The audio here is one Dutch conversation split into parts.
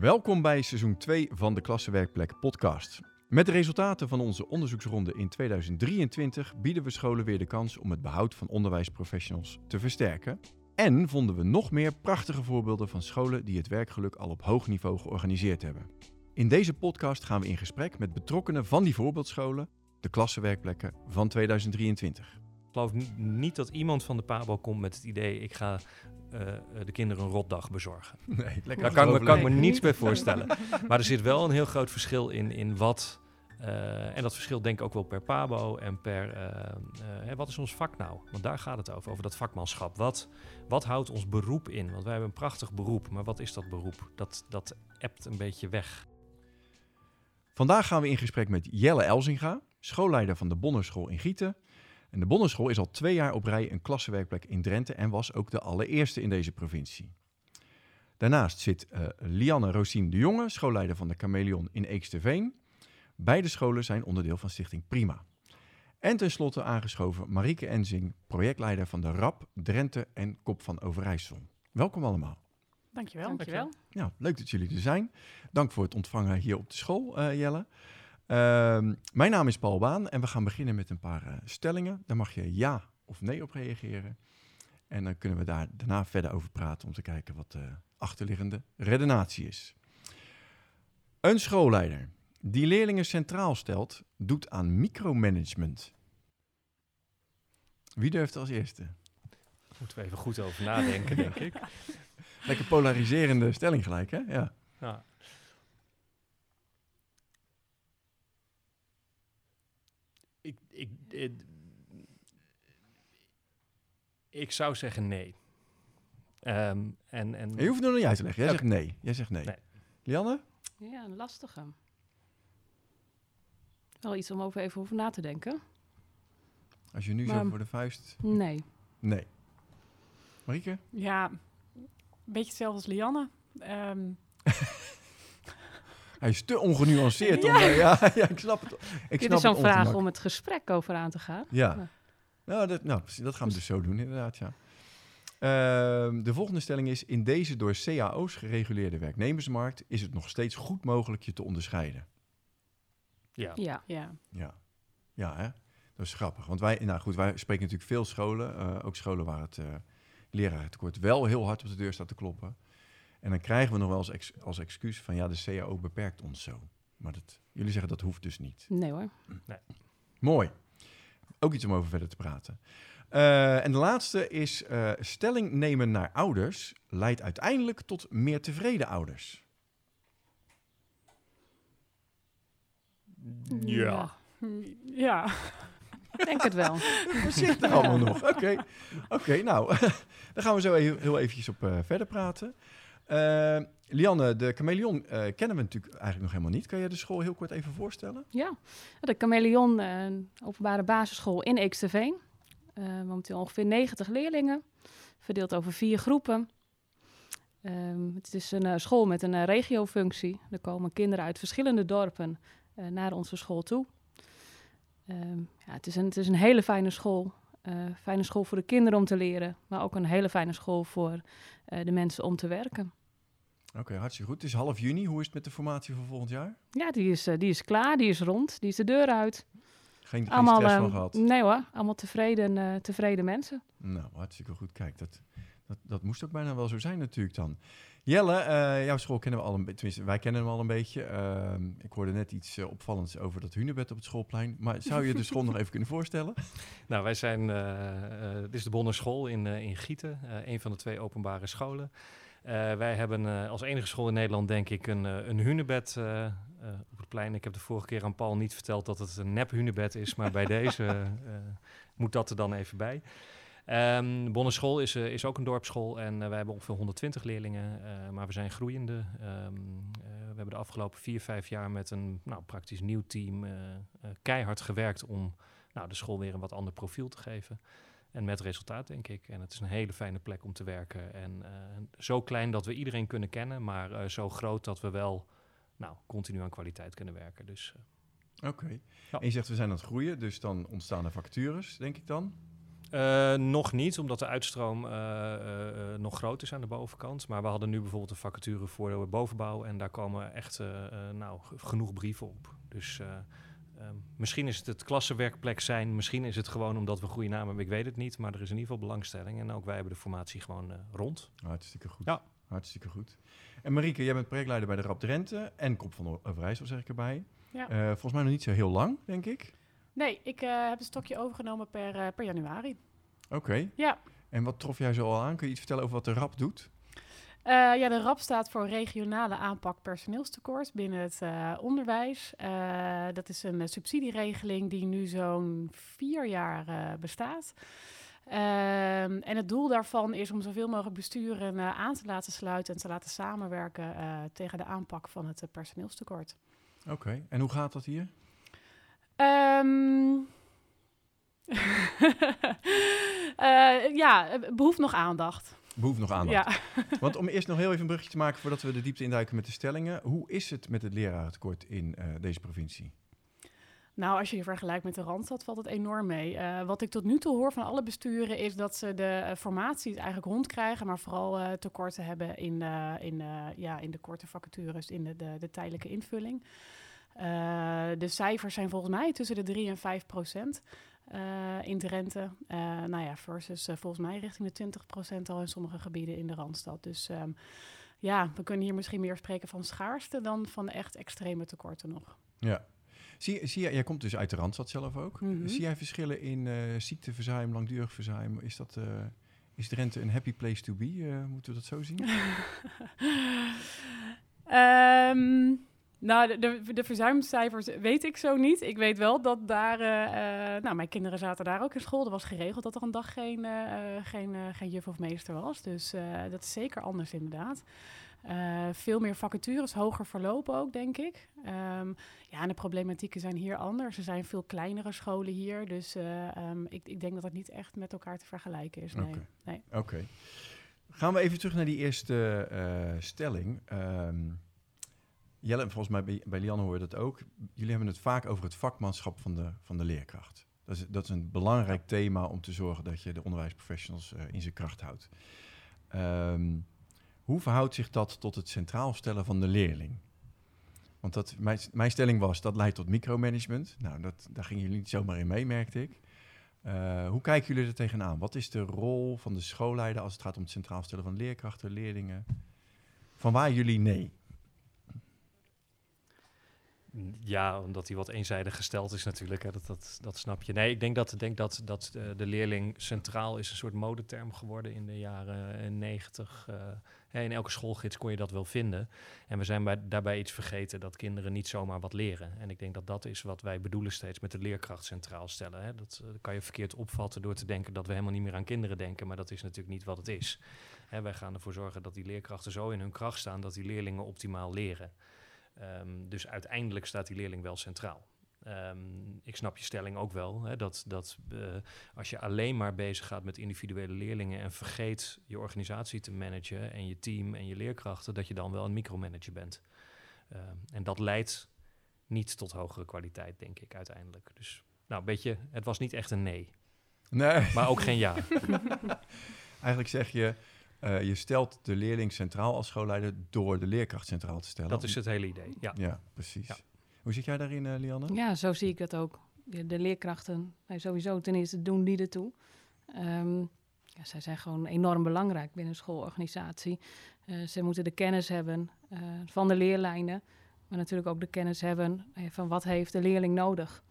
Welkom bij seizoen 2 van de Klassenwerkplek podcast. Met de resultaten van onze onderzoeksronde in 2023 bieden we scholen weer de kans om het behoud van onderwijsprofessionals te versterken. En vonden we nog meer prachtige voorbeelden van scholen die het werkgeluk al op hoog niveau georganiseerd hebben. In deze podcast gaan we in gesprek met betrokkenen van die voorbeeldscholen, de klassenwerkplekken van 2023. Ik geloof ni- niet dat iemand van de Pabo komt met het idee: ik ga de kinderen een rotdag bezorgen. Nee, lekker Daar kan, ik me- kan ik me niets niet. bij voorstellen. Maar er zit wel een heel groot verschil in, in wat. eh, en dat verschil denk ik ook wel per Pabo en per. eh, eh, hè, wat is ons vak nou? Want daar gaat het over, over dat vakmanschap. Wat, wat houdt ons beroep in? Want wij hebben een prachtig beroep, maar wat is dat beroep? Dat, dat ebt een beetje weg. Vandaag gaan we in gesprek met Jelle Elzinga, schoolleider van de Bonnerschool in Gieten. En de Bonnerschool is al twee jaar op rij een klassenwerkplek in Drenthe en was ook de allereerste in deze provincie. Daarnaast zit eh, Lianne Rosien de Jonge, schoolleider van de Chameleon in Eeksterveen. Beide scholen zijn onderdeel van Stichting Prima. En tenslotte aangeschoven Marieke Enzing, projectleider van de RAP, Drenthe en Kop van Overijssel. Welkom allemaal. Dankjewel. Dankjewel. Ja, leuk dat jullie er zijn. Dank voor het ontvangen hier op de school, eh, Jelle. Ehm, mijn naam is Paul Baan en we gaan beginnen met een paar eh, stellingen. Daar mag je ja of nee op reageren. En dan kunnen we daar daarna verder over praten om te kijken wat de achterliggende redenatie is. Een schoolleider die leerlingen centraal stelt, doet aan micromanagement. Wie durft als eerste? Daar moeten we even goed over nadenken, denk ik. Lekker polariserende stelling gelijk, hè? Ja. Ja. Ik, ik, ik, ik zou zeggen nee. Ehm, en, en, Je hoeft er nog niet uit te leggen. Jij zegt nee. Jij zegt nee. Nee. Lianne? Ja, een lastige. Wel iets om over even over na te denken. Als je nu zo voor de vuist... Nee. Nee. Marieke? Ja, een beetje hetzelfde als Lianne. Ehm, Hij is te ongenuanceerd. Om, ja, ja, ik snap het. Ik Dit snap is zo'n het vraag om het gesprek over aan te gaan. Ja. Nou, dat, nou, dat gaan we dus zo doen, inderdaad, ja. Ehm, de volgende stelling is... In deze door cao's gereguleerde werknemersmarkt... is het nog steeds goed mogelijk je te onderscheiden. ja. Ja. ja. Ja. Ja, hè? Dat is grappig. Want wij, nou goed, wij spreken natuurlijk veel scholen. eh, ook scholen waar het eh lerarentekort wel heel hard op de deur staat te kloppen. En dan krijgen we nog wel als, ex- als excuus van ja, de CAO beperkt ons zo. Maar dat, jullie zeggen dat hoeft dus niet. Nee hoor. Mooi. Ook iets om over verder te praten. Eh, en de laatste is eh, stelling nemen naar ouders leidt uiteindelijk tot meer tevreden ouders. Ja. Ja. Ik denk het wel. We zitten er allemaal nog. Oké, Oké, nou, dan gaan we zo heel, heel eventjes op eh, verder praten. Eh, Lianne, de chameleon eh, kennen we natuurlijk eigenlijk nog helemaal niet. Kan jij de school heel kort even voorstellen? Ja. De Chameleon, eh, een openbare basisschool in Eeksterveen. Eh momenteel ongeveer 90 leerlingen. Verdeeld over vier groepen. Het is een eh, school met een eh, regiofunctie. Er komen kinderen uit verschillende dorpen eh, naar onze school toe. Ja, het, is een, het is een hele fijne school. Eh, fijne school voor de kinderen om te leren. Maar ook een hele fijne school voor eh, de mensen om te werken. Oké, hartstikke goed. Het is half juni. Hoe is het met de formatie voor volgend jaar? Ja, die is, eh, die is klaar, die is rond, die is de deur uit. Geen, geen allemaal, stress van ehm, gehad? nee hoor, allemaal tevreden, tevreden mensen. Nou, hartstikke goed. Kijk, dat, dat, dat moest ook bijna wel zo zijn natuurlijk dan. Jelle, eh, jouw school kennen we al een beetje, tenminste, wij kennen hem al een beetje. Ehm, ik hoorde net iets eh, opvallends over dat hunebed op het schoolplein. Maar zou je de school nog even kunnen voorstellen? Nou, wij zijn, eh, dit is de Bonnerschool in, eh, in Gieten, een van de twee openbare scholen. Wij hebben als enige school in Nederland, denk ik, een, een hunebed op het plein. Ik heb de vorige keer aan Paul niet verteld dat het een nep hunebed is, maar bij deze moet dat er dan even bij. De Bonnerschool is, eh, is ook een dorpsschool en eh, wij hebben ongeveer 120 leerlingen, eh, maar we zijn groeiende. Ehm, eh, we hebben de afgelopen vier, vijf jaar met een nou, praktisch nieuw team keihard gewerkt om nou, de school weer een wat ander profiel te geven. En met resultaat, denk ik. En het is een hele fijne plek om te werken. En zo klein dat we iedereen kunnen kennen, maar zo groot dat we wel nou, continu aan kwaliteit kunnen werken. Dus Oké. Ja. En je zegt we zijn aan het groeien, dus dan ontstaan er vacatures, denk ik dan? Eh, nog niet, omdat de uitstroom eh, eh, nog groot is aan de bovenkant. Maar we hadden nu bijvoorbeeld een vacature voor de bovenbouw. En daar komen echt nou, genoeg brieven op. Dus eh, ehm, misschien is het het klassenwerkplek zijn. Misschien is het gewoon omdat we een goede naam hebben. Ik weet het niet. Maar er is in ieder geval belangstelling. En ook wij hebben de formatie gewoon rond. Hartstikke goed. Ja. Hartstikke goed. En Marieke, jij bent projectleider bij de Rap Drenthe en Kop van Overijssel, zeg ik erbij. Ja. Eh, volgens mij nog niet zo heel lang, denk ik. Nee, ik eh, heb een stokje overgenomen per, eh, per januari. Oké. Ja. En wat trof jij zo al aan? Kun je iets vertellen over wat de Rap doet? Eh, ja, de RAP staat voor Regionale Aanpak Personeelstekort binnen het onderwijs. Dat is een subsidieregeling die nu zo'n vier jaar bestaat. Ehm, en het doel daarvan is om zoveel mogelijk besturen aan te laten sluiten en te laten samenwerken tegen de aanpak van het personeelstekort. Oké. En hoe gaat dat hier? Ehm eh, ja, behoeft nog aandacht. Behoeft nog aandacht. Ja. Want om eerst nog heel even een bruggetje te maken voordat we de diepte induiken met de stellingen. Hoe is het met het lerarentekort in eh, deze provincie? Nou, als je je vergelijkt met de Randstad, valt het enorm mee. Eh, wat ik tot nu toe hoor van alle besturen is dat ze de formaties eigenlijk rondkrijgen, maar vooral eh, tekorten hebben in, eh, in, eh, ja, in de korte vacatures, in de, de, de tijdelijke invulling. Eh, de cijfers zijn volgens mij tussen de 3 en 5 procent eh, in Drenthe. Eh, nou ja, versus volgens mij richting de 20 procent al in sommige gebieden in de Randstad. Dus ehm, ja, we kunnen hier misschien meer spreken van schaarste dan van echt extreme tekorten nog. Ja. Zie, zie jij, jij komt dus uit de Randstad zelf ook. Mhm. Zie jij verschillen in ziekteverzuim, langdurig verzuim? Is, dat, is Drenthe een happy place to be? Moeten we dat zo zien? Ehm, nou, de, de, de verzuimcijfers weet ik zo niet. Ik weet wel dat daar... eh, eh, nou, mijn kinderen zaten daar ook in school. Er was geregeld dat er een dag geen, eh, geen, geen juf of meester was. Dus dat is zeker anders inderdaad. Veel meer vacatures, hoger verlopen ook, denk ik. Ehm, ja, en de problematieken zijn hier anders. Er zijn veel kleinere scholen hier. Dus eh, ehm, ik, ik denk dat het niet echt met elkaar te vergelijken is. Nee. Oké. nee. Gaan we even terug naar die eerste stelling. Ehm, Jelle, en volgens mij bij, bij Lianne hoor je dat ook. Jullie hebben het vaak over het vakmanschap van de, van de leerkracht. Dat is, dat is een belangrijk thema om te zorgen dat je de onderwijsprofessionals eh, in zijn kracht houdt. Ehm, hoe verhoudt zich dat tot het centraal stellen van de leerling? Want dat, mijn, mijn stelling was, dat leidt tot micromanagement. Nou, dat, daar gingen jullie niet zomaar in mee, merkte ik. Eh, hoe kijken jullie er tegenaan? Wat is de rol van de schoolleider als het gaat om het centraal stellen van leerkrachten, leerlingen? Van waar jullie nee? Ja, omdat hij wat eenzijdig gesteld is natuurlijk. Hè. Dat, dat, dat snap je. Nee, ik denk dat, denk dat, dat eh, de leerling centraal is een soort modeterm geworden in de jaren negentig. in elke schoolgids kon je dat wel vinden. En we zijn bij, daarbij iets vergeten dat kinderen niet zomaar wat leren. En ik denk dat dat is wat wij bedoelen steeds met de leerkracht centraal stellen. Hè. Dat eh, kan je verkeerd opvatten door te denken dat we helemaal niet meer aan kinderen denken. Maar dat is natuurlijk niet wat het is. Hè, wij gaan ervoor zorgen dat die leerkrachten zo in hun kracht staan dat die leerlingen optimaal leren. Ehm, dus uiteindelijk staat die leerling wel centraal. Ehm, ik snap je stelling ook wel, hè, dat, dat uh, als je alleen maar bezig gaat met individuele leerlingen en vergeet je organisatie te managen en je team en je leerkrachten, dat je dan wel een micromanager bent. Um, en dat leidt niet tot hogere kwaliteit, denk ik uiteindelijk. Dus nou, een beetje, het was niet echt een nee. Nee. Maar ook geen ja. Eigenlijk zeg je, uh, je stelt de leerling centraal als schoolleider door de leerkracht centraal te stellen. Dat is het hele idee, ja. Ja, precies. Ja. Hoe zit jij daarin, uh, Lianne? Ja, zo zie ik dat ook. De, de leerkrachten, sowieso ten eerste doen die ertoe. Um, ja, zij zijn gewoon enorm belangrijk binnen een schoolorganisatie. Uh, ze moeten de kennis hebben uh, van de leerlijnen, maar natuurlijk ook de kennis hebben uh, van wat heeft de leerling nodig.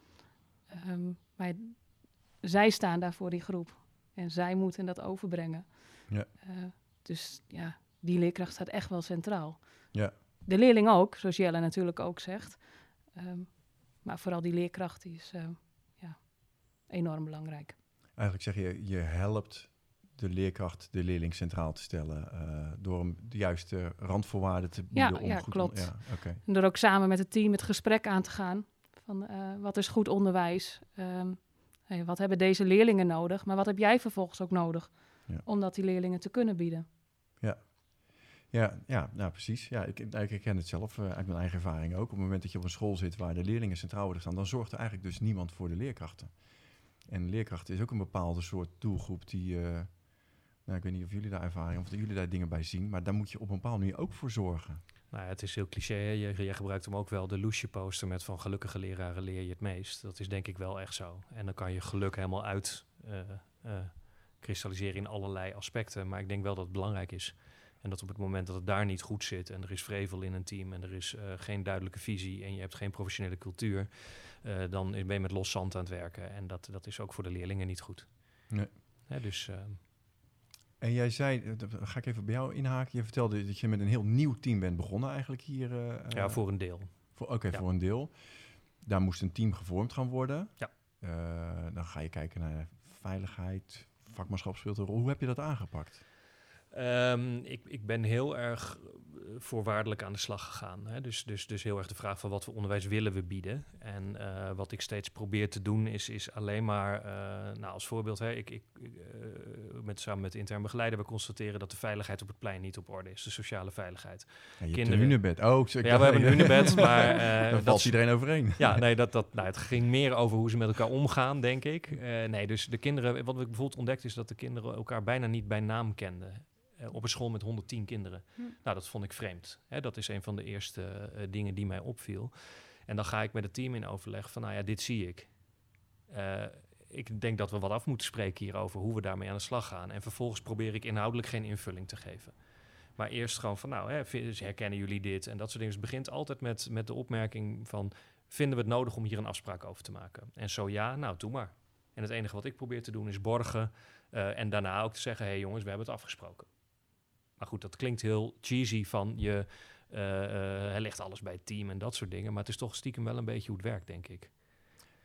Um, maar zij staan daar voor die groep en zij moeten dat overbrengen. Ja. Dus ja, die leerkracht staat echt wel centraal. Ja. De leerling ook, zoals Jelle natuurlijk ook zegt. Um, maar vooral die leerkracht die is uh, ja, enorm belangrijk. Eigenlijk zeg je, je helpt de leerkracht de leerling centraal te stellen uh, door hem de juiste randvoorwaarden te bieden. Ja, om ja goed klopt. Ja, okay. En door ook samen met het team het gesprek aan te gaan van uh, wat is goed onderwijs, um, hey, wat hebben deze leerlingen nodig, maar wat heb jij vervolgens ook nodig ja. om dat die leerlingen te kunnen bieden. Ja, ja, ja nou precies. Ja, ik, ik herken het zelf uh, uit mijn eigen ervaring ook. Op het moment dat je op een school zit waar de leerlingen centraal worden staan, dan zorgt er eigenlijk dus niemand voor de leerkrachten. En leerkrachten is ook een bepaalde soort doelgroep die, uh, nou ik weet niet of jullie daar ervaring of jullie daar dingen bij zien, maar daar moet je op een bepaalde manier ook voor zorgen. Nou ja, het is heel cliché. hè. Je, je gebruikt hem ook wel, de loesje poster met van gelukkige leraren leer je het meest. Dat is denk ik wel echt zo. En dan kan je geluk helemaal uit eh, eh, kristalliseren in allerlei aspecten. Maar ik denk wel dat het belangrijk is. En dat op het moment dat het daar niet goed zit en er is vrevel in een team en er is eh, geen duidelijke visie en je hebt geen professionele cultuur, eh, dan ben je met los zand aan het werken. En dat, dat is ook voor de leerlingen niet goed. Nee. Dus eh, En jij zei, eh, ga ik even bij jou inhaken. Je vertelde dat je met een heel nieuw team bent begonnen eigenlijk hier. ja, voor een deel. Oké, Ja. voor een deel. Daar moest een team gevormd gaan worden. Ja. Dan ga je kijken naar veiligheid, vakmanschap speelt een rol. Hoe heb je dat aangepakt? Ehm, ik, ik ben heel erg voorwaardelijk aan de slag gegaan. Hè? Dus, dus, dus heel erg de vraag van wat voor onderwijs willen we bieden. En eh, wat ik steeds probeer te doen is, is alleen maar, eh, nou als voorbeeld, hè, ik, ik, eh, met, samen met de intern begeleider, we constateren dat de veiligheid op het plein niet op orde is, de sociale veiligheid. Ja, je hebt Kinderen. een hunebed. Oh, ik- Ja, we hebben een hunebed, maar Daar dat valt iedereen overheen. ja, nee, dat, dat, nou, het ging meer over hoe ze met elkaar omgaan, denk ik. Nee, dus de kinderen, wat ik bijvoorbeeld ontdekt is dat de kinderen elkaar bijna niet bij naam kenden. Eh, op een school met 110 kinderen. Hm. Nou, dat vond ik vreemd. Hè, dat is een van de eerste eh, dingen die mij opviel. En dan ga ik met het team in overleg van, nou ja, dit zie ik. Eh, ik denk dat we wat af moeten spreken hierover, hoe we daarmee aan de slag gaan. En vervolgens probeer ik inhoudelijk geen invulling te geven. Maar eerst gewoon van, nou, hè, herkennen jullie dit? En dat soort dingen. Dus het begint altijd met, met de opmerking van, vinden we het nodig om hier een afspraak over te maken? En zo ja, nou, doe maar. En het enige wat ik probeer te doen is borgen en daarna ook te zeggen, hé hey jongens, we hebben het afgesproken. Maar goed, dat klinkt heel cheesy van je eh, eh, hij legt alles bij het team en dat soort dingen. Maar het is toch stiekem wel een beetje hoe het werkt, denk ik.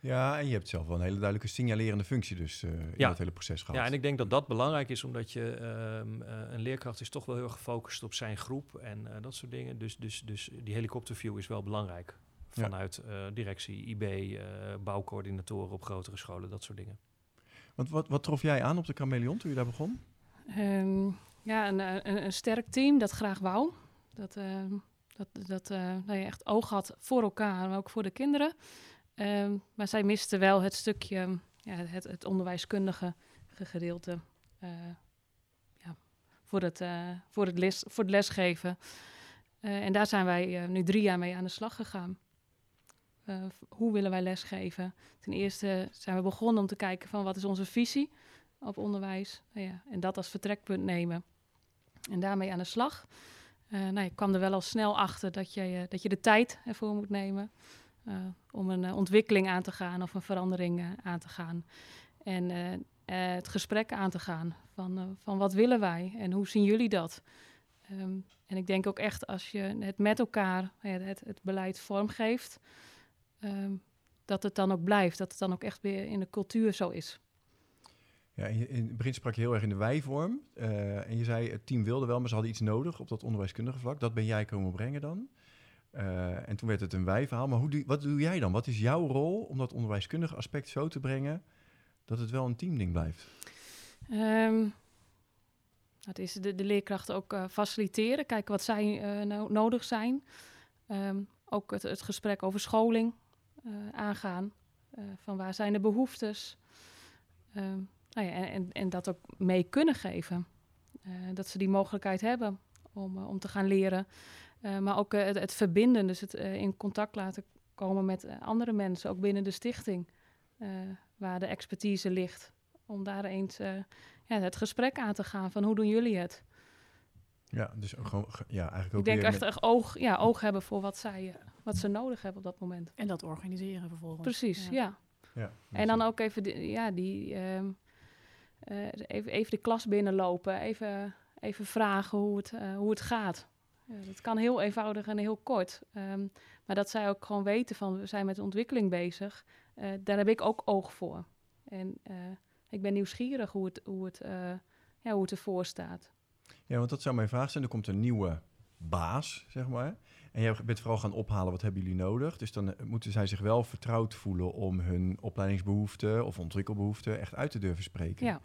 Ja, en je hebt zelf wel een hele duidelijke signalerende functie dus eh, in Ja. het hele proces gehad. Ja, en ik denk dat dat belangrijk is, omdat je ehm, eh, een leerkracht is toch wel heel erg gefocust op zijn groep en eh, dat soort dingen. Dus, dus, dus die helikopterview is wel belangrijk. Ja. Vanuit eh, directie, IB, eh, bouwcoördinatoren op grotere scholen, dat soort dingen. Want wat, wat trof jij aan op de Chameleon toen je daar begon? Ehm, ja, een, eh, een, een sterk team dat graag wou. Dat, ehm, dat, dat eh, nou ja, echt oog had voor elkaar, maar ook voor de kinderen. Ehm, maar zij misten wel het stukje, ja, het, het onderwijskundige ge- gedeelte eh, ja, voor, het, voor, het les, voor het lesgeven. En daar zijn wij nu drie jaar mee aan de slag gegaan. Hoe willen wij lesgeven? Ten eerste zijn we begonnen om te kijken van wat is onze visie op onderwijs. Nou ja, en dat als vertrekpunt nemen. En daarmee aan de slag. Eh nou, ik kwam er wel al snel achter dat je, eh, dat je de tijd ervoor moet nemen. eh, om een ontwikkeling aan te gaan of een verandering aan te gaan. En het gesprek aan te gaan van, van wat willen wij en hoe zien jullie dat? Ehm, en ik denk ook echt als je het met elkaar, het, het beleid vormgeeft, ehm, dat het dan ook blijft. Dat het dan ook echt weer in de cultuur zo is. Ja, in, het begin sprak je heel erg in de wij-vorm. eh, en je zei, het team wilde wel, maar ze hadden iets nodig op dat onderwijskundige vlak. Dat ben jij komen brengen dan. Eh, en toen werd het een wij-verhaal. Maar hoe wat doe jij dan? Wat is jouw rol om dat onderwijskundige aspect zo te brengen... dat het wel een teamding blijft? Ehm, het is de, de leerkrachten ook eh, faciliteren, kijken wat zij no- nodig zijn. Ehm, ook het, het gesprek over scholing aangaan. Van waar zijn de behoeftes? Ehm, nou ja, en, en, en dat ook mee kunnen geven. Eh, dat ze die mogelijkheid hebben om, eh, om te gaan leren. Eh, maar ook eh, het, het verbinden, dus het eh, in contact laten komen met andere mensen, ook binnen de stichting, eh, waar de expertise ligt. Om daar eens eh, ja, het gesprek aan te gaan van hoe doen jullie het? Ja, dus ook gewoon, ge- ja, eigenlijk ook Ik denk weer echt, met- echt oog, ja, oog hebben voor wat, zij, wat ze nodig hebben op dat moment. En dat organiseren vervolgens. Precies, Ja. ja. ja, En dan ook even, die, ja, die, ehm, eh, even, even de klas binnenlopen, even, even vragen hoe het, eh, hoe het gaat. Ja, dat kan heel eenvoudig en heel kort. Ehm, maar dat zij ook gewoon weten van, we zijn met ontwikkeling bezig. eh, daar heb ik ook oog voor. En ik ben nieuwsgierig hoe het, hoe, het, ja, hoe het ervoor staat. Ja, want dat zou mijn vraag zijn. Er komt een nieuwe baas, zeg maar. En jij bent vooral gaan ophalen, wat hebben jullie nodig? Dus dan eh, moeten zij zich wel vertrouwd voelen om hun opleidingsbehoeften of ontwikkelbehoeften echt uit te durven spreken. Ja.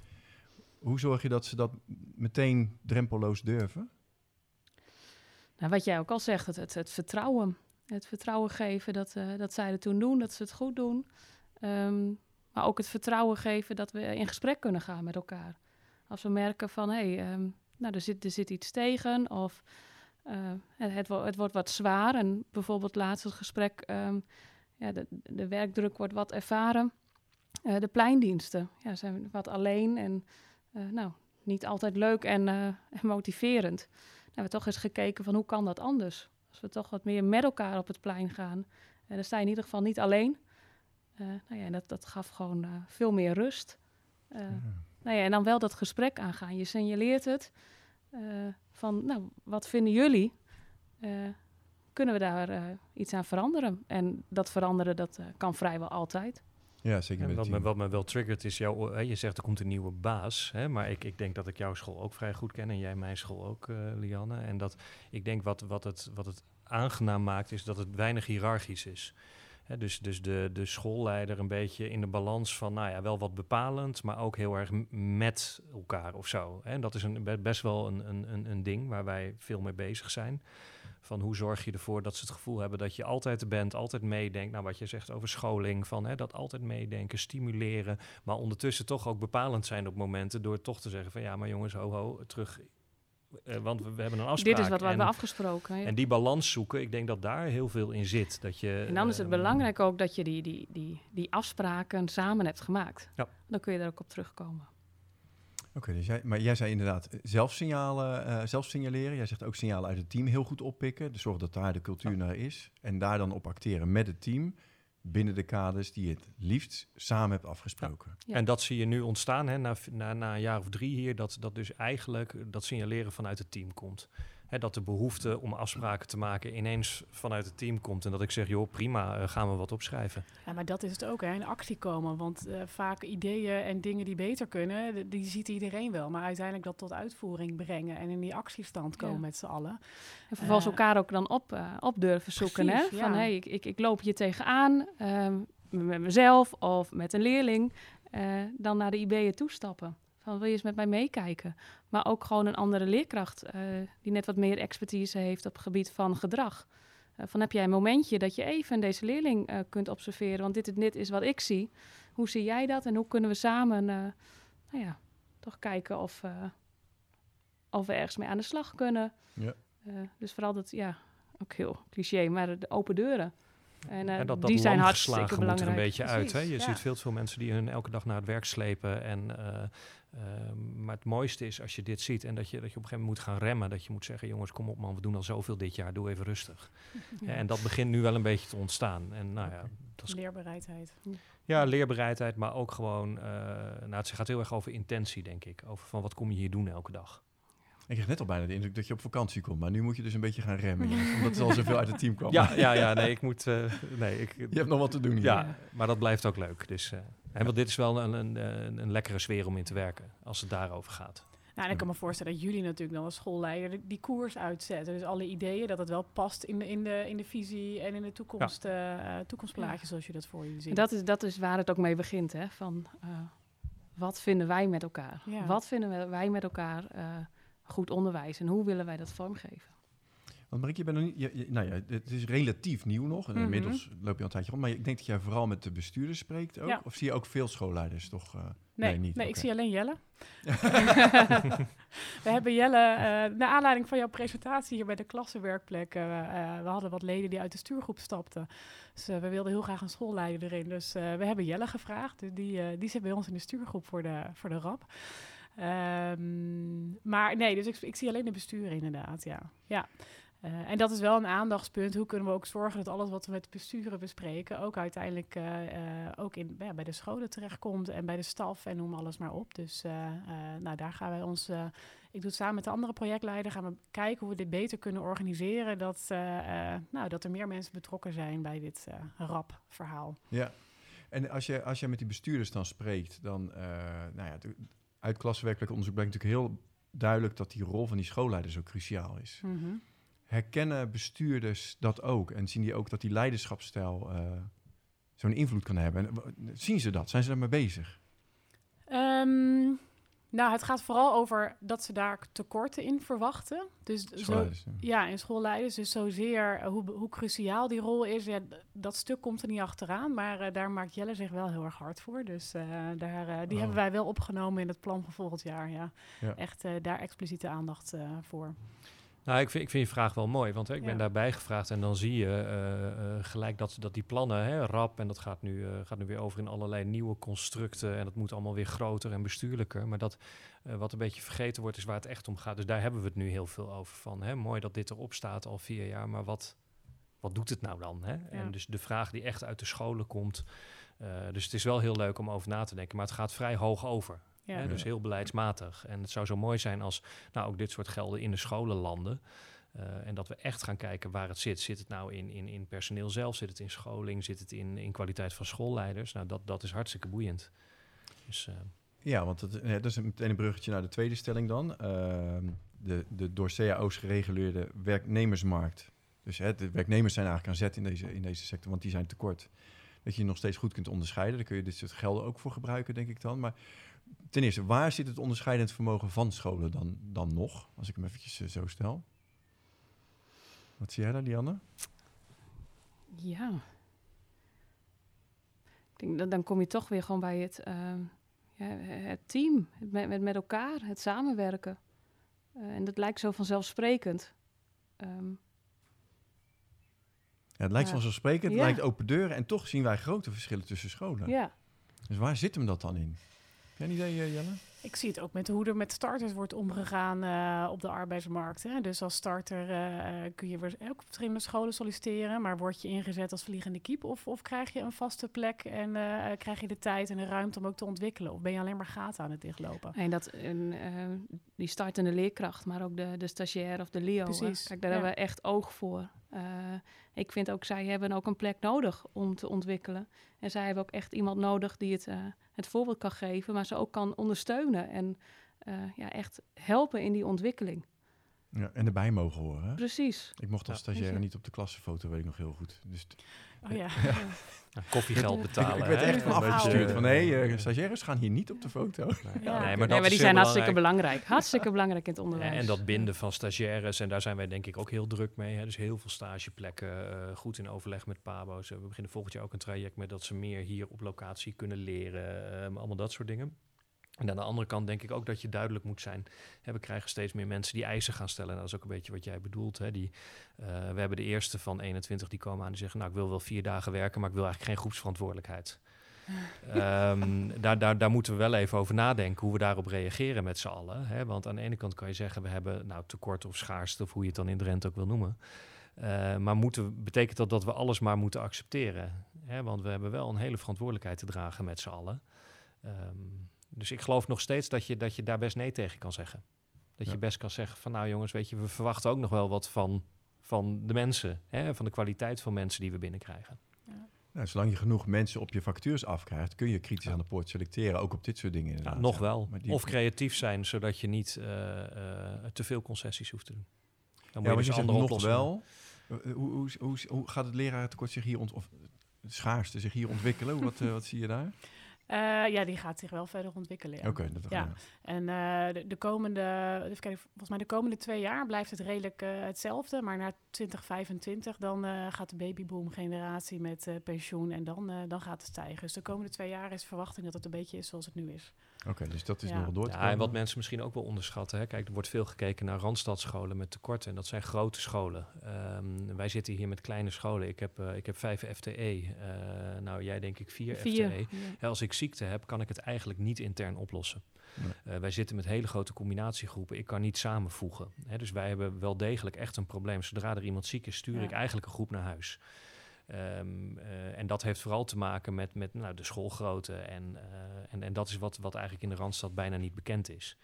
Hoe zorg je dat ze dat meteen drempelloos durven? Nou, wat jij ook al zegt, het, het, het vertrouwen. Het vertrouwen geven dat, eh, dat zij het toen doen, dat ze het goed doen. Ehm, maar ook het vertrouwen geven dat we in gesprek kunnen gaan met elkaar. Als we merken van, hé, hey, ehm, nou, er zit, er zit iets tegen of uh, het, het, het, wordt wat zwaar. En bijvoorbeeld laatst het gesprek, um, ja, de, de, werkdruk wordt wat ervaren. Uh, de pleindiensten ja, zijn wat alleen en uh, nou, niet altijd leuk en, en motiverend. Nou, we hebben toch eens gekeken van hoe kan dat anders? Als we toch wat meer met elkaar op het plein gaan. En dan sta je in ieder geval niet alleen. nou ja, dat, dat gaf gewoon veel meer rust. Nou ja, en dan wel dat gesprek aangaan. Je signaleert het. Uh, van, nou, wat vinden jullie? Uh, kunnen we daar uh, iets aan veranderen? En dat veranderen, dat kan vrijwel altijd. Ja, zeker. En wat, me, wat me wel triggert is jouw... je zegt er komt een nieuwe baas. Hè, maar ik, ik denk dat ik jouw school ook vrij goed ken. En jij mijn school ook, Lianne. En dat ik denk wat, wat, het, wat het aangenaam maakt, is dat het weinig hiërarchisch is dus dus de, de schoolleider een beetje in de balans van, nou ja, wel wat bepalend, maar ook heel erg met elkaar of zo. En dat is een, best wel een, een, een ding waar wij veel mee bezig zijn. Van hoe zorg je ervoor dat ze het gevoel hebben dat je altijd er bent, altijd meedenkt. Nou, wat je zegt over scholing, van dat altijd meedenken, stimuleren. Maar ondertussen toch ook bepalend zijn op momenten door toch te zeggen van ja, maar jongens, ho, ho, terug uh, want we, we, hebben een afspraak. Dit is wat we en, hebben afgesproken. Ja. En die balans zoeken, ik denk dat daar heel veel in zit. Dat je, en dan is het uh, belangrijk ook dat je die, die, die, die afspraken samen hebt gemaakt. Ja. Dan kun je daar ook op terugkomen. Oké, okay, dus jij, maar jij zei inderdaad zelfsignalen, uh, zelf signaleren. Jij zegt ook signalen uit het team heel goed oppikken. Dus zorg dat daar de cultuur ja. naar is. En daar dan op acteren met het team binnen de kaders die je het liefst samen hebt afgesproken. Ja. En dat zie je nu ontstaan hè, na, na, na, een jaar of drie hier, dat, dat dus eigenlijk dat signaleren vanuit het team komt. Hè, dat de behoefte om afspraken te maken ineens vanuit het team komt. En dat ik zeg, joh, prima, uh, gaan we wat opschrijven. Ja, maar dat is het ook, hè, in actie komen. Want uh, vaak ideeën en dingen die beter kunnen, die ziet iedereen wel. Maar uiteindelijk dat tot uitvoering brengen en in die actiestand komen ja. met z'n allen. En vervolgens uh, elkaar ook dan op, op durven zoeken. Precies, hè? Van, ja. hey, ik, ik, ik loop je tegenaan, um, met mezelf of met een leerling. dan naar de IB'en toestappen. Van wil je eens met mij meekijken? Maar ook gewoon een andere leerkracht uh, die net wat meer expertise heeft op het gebied van gedrag. Uh, van heb jij een momentje dat je even deze leerling uh, kunt observeren? Want dit, dit is wat ik zie. Hoe zie jij dat? En hoe kunnen we samen, nou ja, toch kijken of, of we ergens mee aan de slag kunnen? Ja. dus vooral dat, ja, ook heel cliché, maar de open deuren. En, uh, en dat, dat die zijn hartstikke belangrijk. moet er een beetje Precies, uit. Hè? Je ja. ziet veel te veel mensen die hun elke dag naar het werk slepen. En, uh, uh, maar het mooiste is als je dit ziet en dat je, dat je op een gegeven moment moet gaan remmen. Dat je moet zeggen, jongens, kom op man, we doen al zoveel dit jaar, doe even rustig. Ja. En dat begint nu wel een beetje te ontstaan. En, nou ja, dat is, leerbereidheid. Ja, leerbereidheid, maar ook gewoon, nou, het gaat heel erg over intentie, denk ik. Over van wat kom je hier doen elke dag. Ik kreeg net al bijna de indruk dat je op vakantie komt, maar nu moet je dus een beetje gaan remmen, ja, omdat er al zoveel uit het team kwam. Ja, ja, ja nee, ik moet. Uh, nee, ik, je hebt nog wat te doen. Hier. Ja, maar dat blijft ook leuk. Dus, uh, en want dit is wel een, een, een, lekkere sfeer om in te werken, als het daarover gaat. Nou, en ik kan me voorstellen dat jullie natuurlijk dan als schoolleider die koers uitzetten. Dus alle ideeën, dat het wel past in de, in de, in de visie en in de toekomst, ja. uh, toekomstplaatjes zoals je dat voor je ziet. Dat is, dat is waar het ook mee begint, hè? Van wat vinden wij met elkaar? Ja. Wat vinden wij met elkaar? Goed onderwijs en hoe willen wij dat vormgeven? Want Marieke, je bent nog niet, je, je, nou ja, het is relatief nieuw nog. En mm -hmm. inmiddels loop je al een tijdje rond. Maar ik denk dat jij vooral met de bestuurders spreekt ook. Ja. Of zie je ook veel schoolleiders toch? Uh, nee, nee, niet. Nee, okay. ik zie alleen Jelle. we hebben Jelle, uh, naar aanleiding van jouw presentatie hier bij de klassenwerkplek. Uh, we hadden wat leden die uit de stuurgroep stapten. Dus we wilden heel graag een schoolleider erin. Dus we hebben Jelle gevraagd. Dus die, die zit bij ons in de stuurgroep voor de, voor de RAP. Um, maar nee, dus ik, ik, zie alleen de bestuur inderdaad, ja. ja. Uh, en dat is wel een aandachtspunt. Hoe kunnen we ook zorgen dat alles wat we met besturen bespreken... ook uiteindelijk uh, uh, ook in, ja, bij de scholen terechtkomt... en bij de staf en noem alles maar op. Dus nou, daar gaan wij ons... ik doe het samen met de andere projectleider... gaan we kijken hoe we dit beter kunnen organiseren... dat, nou, dat er meer mensen betrokken zijn bij dit RAP-verhaal. Ja, en als je, als je met die bestuurders dan spreekt... dan, nou ja uit klassenwerkelijk onderzoek blijkt natuurlijk heel duidelijk dat die rol van die schoolleiders ook cruciaal is. Mm -hmm. Herkennen bestuurders dat ook en zien die ook dat die leiderschapsstijl uh, zo'n invloed kan hebben? En, zien ze dat? Zijn ze daarmee bezig? Um, Nou, het gaat vooral over dat ze daar tekorten in verwachten. Dus zo, ja. in schoolleiders. Dus zozeer eh, hoe, hoe cruciaal die rol is, ja, dat stuk komt er niet achteraan. Maar eh, daar maakt Jelle zich wel heel erg hard voor. Dus eh, daar, die Oh. hebben wij wel opgenomen in het plan van volgend jaar. Ja. Ja. Echt daar expliciete aandacht voor. Nou, ik vind, ik vind je vraag wel mooi, want hè, ik ben Ja. daarbij gevraagd en dan zie je eh, eh, gelijk dat, dat die plannen, hè, rap, en dat gaat nu, eh, gaat nu weer over in allerlei nieuwe constructen en dat moet allemaal weer groter en bestuurlijker. Maar dat wat een beetje vergeten wordt is waar het echt om gaat. Dus daar hebben we het nu heel veel over van. Hè. Mooi dat dit erop staat al vier jaar, maar wat, wat doet het nou dan? Hè? En dus de vraag die echt uit de scholen komt. dus het is wel heel leuk om over na te denken, maar het gaat vrij hoog over. Ja. Hè, dus heel beleidsmatig. En het zou zo mooi zijn als nou, ook dit soort gelden in de scholen landen. Eh, en dat we echt gaan kijken waar het zit. Zit het nou in, in, in personeel zelf? Zit het in scholing? Zit het in, in kwaliteit van schoolleiders? Nou, dat, dat is hartstikke boeiend. Dus, eh, Ja, want dat, dat is meteen een bruggetje naar de tweede stelling dan. Ehm, de, de door cao's gereguleerde werknemersmarkt. Dus hè, de werknemers zijn eigenlijk aan zet in deze, in deze sector, want die zijn tekort. Dat je nog steeds goed kunt onderscheiden. Daar kun je dit soort gelden ook voor gebruiken, denk ik dan. Maar ten eerste, waar zit het onderscheidend vermogen van scholen dan, dan nog? Als ik hem eventjes eh, zo stel. Wat zie jij daar, Dianne? Ja. Ik denk, dat dan kom je toch weer gewoon bij het, ehm, ja, het team, het met, met, elkaar, het samenwerken. Eh, en dat lijkt zo vanzelfsprekend. Ehm, Ja, het lijkt Ja. vanzelfsprekend, het lijkt open deuren. En toch zien wij grote verschillen tussen scholen. ja. Dus waar zit hem dat dan in? Jij een idee, eh, Jelle? Ik zie het ook met hoe er met starters wordt omgegaan eh, op de arbeidsmarkt. Hè. Dus als starter eh, eh, kun je ook op verschillende scholen solliciteren, maar word je ingezet als vliegende kiep? Of, of krijg je een vaste plek en eh, krijg je de tijd en de ruimte om ook te ontwikkelen? Of ben je alleen maar gaten aan het dichtlopen? En dat, en, die startende leerkracht, maar ook de, de stagiair of de Leo. hè. Precies, Kijk, daar ja. hebben we echt oog voor. Eh, ik vind ook, zij hebben ook een plek nodig om te ontwikkelen. En zij hebben ook echt iemand nodig die het, eh, het voorbeeld kan geven, maar ze ook kan ondersteunen en eh, ja, echt helpen in die ontwikkeling. Ja, en erbij mogen horen. Hè? Precies. Ik mocht als Ja. stagiaire niet op de klassenfoto, weet ik nog heel goed. Dus Oh ja. koffiegeld betalen. ik werd echt van een beetje, afgestuurd. Van nee, eh, stagiaires gaan hier niet op de foto. Nee, Ja. nee, Nee, maar, die zijn hartstikke belangrijk. Hartstikke belangrijk in het onderwijs. En dat binden van stagiaires, en daar zijn wij denk ik ook heel druk mee. Hè. Dus heel veel stageplekken, eh, goed in overleg met PABO's. We beginnen volgend jaar ook een traject met dat ze meer hier op locatie kunnen leren. ehm, allemaal dat soort dingen. En aan de andere kant denk ik ook dat je duidelijk moet zijn. We krijgen steeds meer mensen die eisen gaan stellen. En dat is ook een beetje wat jij bedoelt. Hè. Die, eh, we hebben de eerste van 21 die komen aan die zeggen... nou, ik wil wel vier dagen werken, maar ik wil eigenlijk geen groepsverantwoordelijkheid. Ehm, daar, daar, daar moeten we wel even over nadenken hoe we daarop reageren met z'n allen. Hè? Want aan de ene kant kan je zeggen, we hebben nou, tekort of schaarste, of hoe je het dan in Drenthe ook wil noemen. Eh, maar moeten, betekent dat dat we alles maar moeten accepteren? Hè? Want we hebben wel een hele verantwoordelijkheid te dragen met z'n allen. Ehm, dus ik geloof nog steeds dat je, dat je daar best nee tegen kan zeggen. Dat Ja. je best kan zeggen van nou jongens, weet je, we verwachten ook nog wel wat van, van de mensen. Hè? Van de kwaliteit van mensen die we binnenkrijgen. Nou, zolang je genoeg mensen op je vactures afkrijgt, kun je kritisch Ja. aan de poort selecteren. Ook op dit soort dingen Ja, inderdaad. nog ja. wel. Die- Of creatief zijn, zodat je niet eh, eh, te veel concessies hoeft te doen. Dan Ja, moet maar je je dus zegt andere nog wel. Eh, Hoe, hoe, hoe, hoe gaat het lerarentekort zich hier ont of de schaarste zich hier ontwikkelen? Wat, wat zie je daar? Eh, ja, die gaat zich wel verder ontwikkelen. Ja. Oké, dat Ja. En eh, de, de komende, even kijken, volgens mij de komende twee jaar blijft het redelijk eh, hetzelfde. Maar na 2025 dan gaat de babyboom generatie met pensioen en dan, dan gaat het stijgen. Dus de komende twee jaar is verwachting dat het een beetje is zoals het nu is. Oké, dus dat is Ja. nog door te Ja, komen. en wat mensen misschien ook wel onderschatten. Hè? Kijk, er wordt veel gekeken naar randstadscholen met tekorten. En dat zijn grote scholen. Ehm, wij zitten hier met kleine scholen. Ik heb, eh, ik heb vijf FTE. Eh, nou, jij denk ik vier, Vier. FTE. Ja. Als ik ziekte heb, kan ik het eigenlijk niet intern oplossen. Nee. Eh, wij zitten met hele grote combinatiegroepen. Ik kan niet samenvoegen. Hè, dus wij hebben wel degelijk echt een probleem. Zodra er iemand ziek is, stuur Ja. ik eigenlijk een groep naar huis. Ehm, eh, en dat heeft vooral te maken met, met nou, de schoolgrootte. En, eh, en, en dat is wat, wat eigenlijk in de Randstad bijna niet bekend is.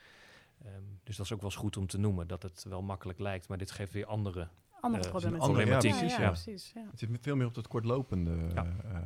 Ehm, dus dat is ook wel eens goed om te noemen. Dat het wel makkelijk lijkt, maar dit geeft weer andere Andere Eh, problematiek. andere- ja, ja, precies, ja, ja. precies. Ja. Het zit veel meer op het kortlopende. Ja. eh, eh,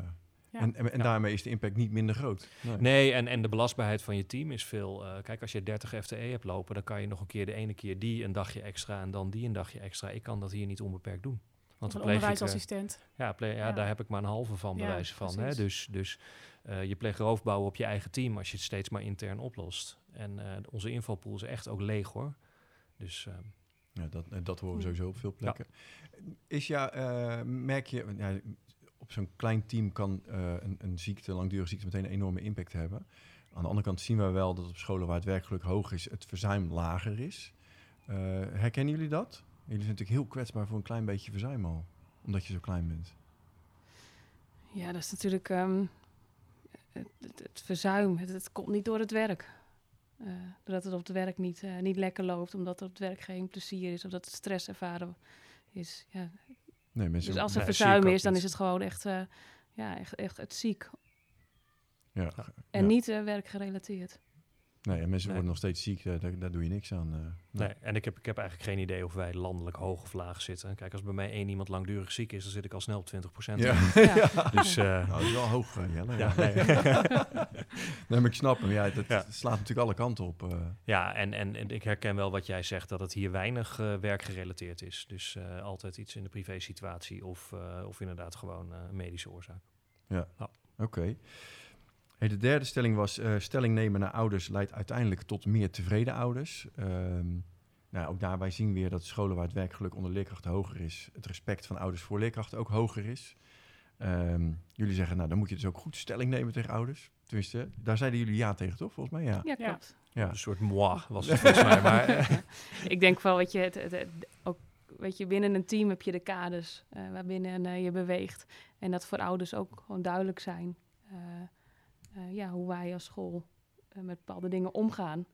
Ja. En, en, en Ja. daarmee is de impact niet minder groot. Nee. Nee, en, en de belastbaarheid van je team is veel. eh, kijk, als je 30 FTE hebt lopen, dan kan je nog een keer de ene keer die een dagje extra en dan die een dagje extra. Ik kan dat hier niet onbeperkt doen. Want een eh, onderwijsassistent. ja, ple- ja, Ja. daar heb ik maar een halve van, bij Ja, wijze van. Hè? Dus, dus eh, je pleegt roofbouw op je eigen team als je het steeds maar intern oplost. En eh, onze invalpool is echt ook leeg hoor. Dus ehm, Ja, dat, dat horen we Ja. sowieso op veel plekken. Is ja, eh, merk je, ja, op zo'n klein team kan eh, een, een ziekte, langdurige ziekte, meteen een enorme impact hebben. Aan de andere kant zien we wel dat op scholen waar het werkgeluk hoog is, het verzuim lager is. Eh, herkennen jullie dat? Jullie zijn natuurlijk heel kwetsbaar voor een klein beetje verzuim al, omdat je zo klein bent. Ja, dat is natuurlijk ehm, het, het, het verzuim. Het, het komt niet door het werk. Eh, doordat het op het werk niet, eh, niet lekker loopt, omdat er op het werk geen plezier is, of dat het stress ervaren is. Ja. Nee, mensen. Dus als er verzuim is, dan niet. is het gewoon echt, eh, ja, echt, echt het ziek. ja, En ja. niet werkgerelateerd. Nee, en mensen Nee. worden nog steeds ziek, eh, daar, daar doe je niks aan. eh. nee. En ik heb, ik heb eigenlijk geen idee of wij landelijk hoog of laag zitten. Kijk, als bij mij één iemand langdurig ziek is, dan zit ik al snel op 20%. Ja. Ja. ja. Dus eh, Nou, dat is wel hoog, Jelle. ja, Ja. nee. nee, maar ik snap hem. Ja, dat Ja. slaat natuurlijk alle kanten op. Ja, en, en, en ik herken wel wat jij zegt, dat het hier weinig werkgerelateerd is. Dus eh, altijd iets in de privé-situatie of, eh, of inderdaad gewoon eh, een medische oorzaak. Oké. Hey, de derde stelling was: eh, stelling nemen naar ouders leidt uiteindelijk tot meer tevreden ouders. Ehm, nou, ook daarbij zien we weer dat scholen waar het werkgeluk onder leerkrachten hoger is, het respect van ouders voor leerkrachten ook hoger is. Ehm, jullie zeggen, nou, dan moet je dus ook goed stelling nemen tegen ouders. Tenminste, daar zeiden jullie ja tegen, toch? Volgens mij ja. Ja, klopt. Ja, Een soort moi was het volgens mij. Maar, eh, Ik denk wel, weet je, het, het- het- ook, weet je, binnen een team heb je de kaders eh, waarbinnen je beweegt. En dat voor ouders ook gewoon duidelijk zijn. eh, eh, ja, hoe wij als school eh, met bepaalde dingen omgaan.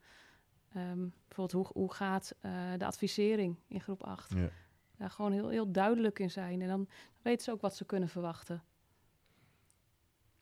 Ehm, bijvoorbeeld, hoe, hoe gaat eh, de advisering in groep 8? ja. Daar gewoon heel, heel duidelijk in zijn. En dan weten ze ook wat ze kunnen verwachten.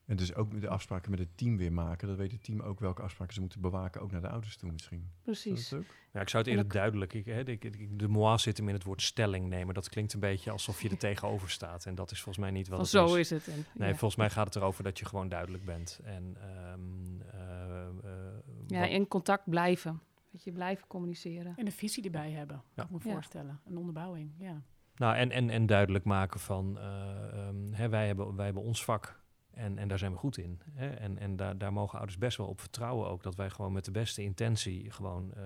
En dus ook de afspraken met het team weer maken. Dat weet het team ook welke afspraken ze moeten bewaken, ook naar de ouders toe misschien. Precies. Is dat ook? ja, ik zou het eerder duidelijk... Ik, hè, ik, ik- de moi zit hem in het woord stelling nemen. Dat klinkt een beetje alsof je er tegenover staat. En dat is volgens mij niet wat Van het zo is. is het. En, Nee, ja. volgens mij gaat het erover dat je gewoon duidelijk bent. En, ehm, eh, eh, ja, wat- in contact blijven. Weet je, blijven communiceren. En een visie erbij hebben, kan Ja. ik me Ja. voorstellen. Een onderbouwing, ja. Nou, en, en, en duidelijk maken van, eh, ehm, hè, wij, hebben, wij hebben ons vak en, en daar zijn we goed in. Hè? En, en daar, daar mogen ouders best wel op vertrouwen ook, dat wij gewoon met de beste intentie gewoon eh,